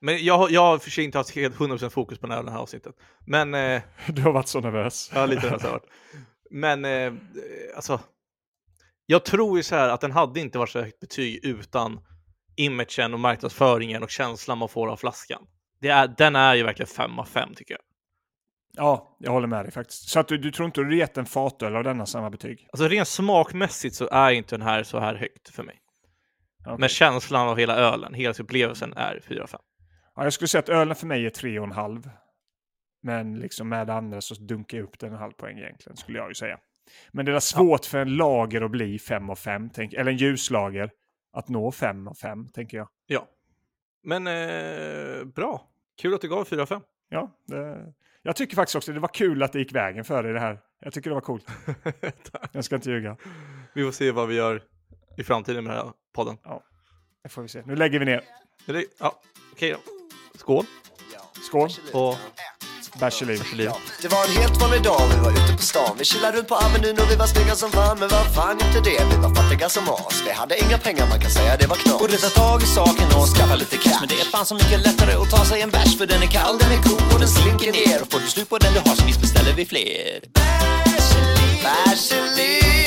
Men jag, jag har för sig inte haft helt 100% fokus på det här avsnittet. Men, eh, *laughs* Du har varit så nervös. ja lite har jag varit. Men, eh, alltså. Jag tror ju så här att den hade inte varit så högt betyg utan imagen och marknadsföringen och känslan man får av flaskan. Det är, den är ju verkligen 5 av 5 tycker jag. Ja, jag håller med dig faktiskt. Så att du, du tror inte du gett en fatöl av denna samma betyg? Alltså rent smakmässigt så är inte den här så här högt för mig. Okej. Men känslan av hela ölen, hela upplevelsen är 4 av 5. Ja, jag skulle säga att ölen för mig är tre och en halv. Men liksom med det andra så dunkar jag upp den en halv poäng egentligen, skulle jag ju säga. Men det är svårt för en lager att bli fem av fem, tänk, eller en ljuslager, att nå fem av fem, tänker jag. Ja. Men eh, bra. Kul att du gav 4 av 5. Ja, det, jag tycker faktiskt också det var kul att det gick vägen för dig det här. Jag tycker det var coolt. *laughs* Jag ska inte ljuga. Vi får se vad vi gör i framtiden med den här podden. Det får vi se. Nu lägger vi ner. Ja, okej då. Skål Skål. i livet. livet. Det var en helt vanlig dag, vi var ute på stan Vi chillade runt på Avenyn och vi var snygga som fan Men vad fan inte det, vi var fattiga som as Vi hade inga pengar, man kan säga det var knas Borde ta tag i saken och skaffa lite cash Men det är fan så mycket lättare att ta sig en bärs För den är kall, den är god och den slinker ner Och får du slut på den du har så visst beställer vi fler livet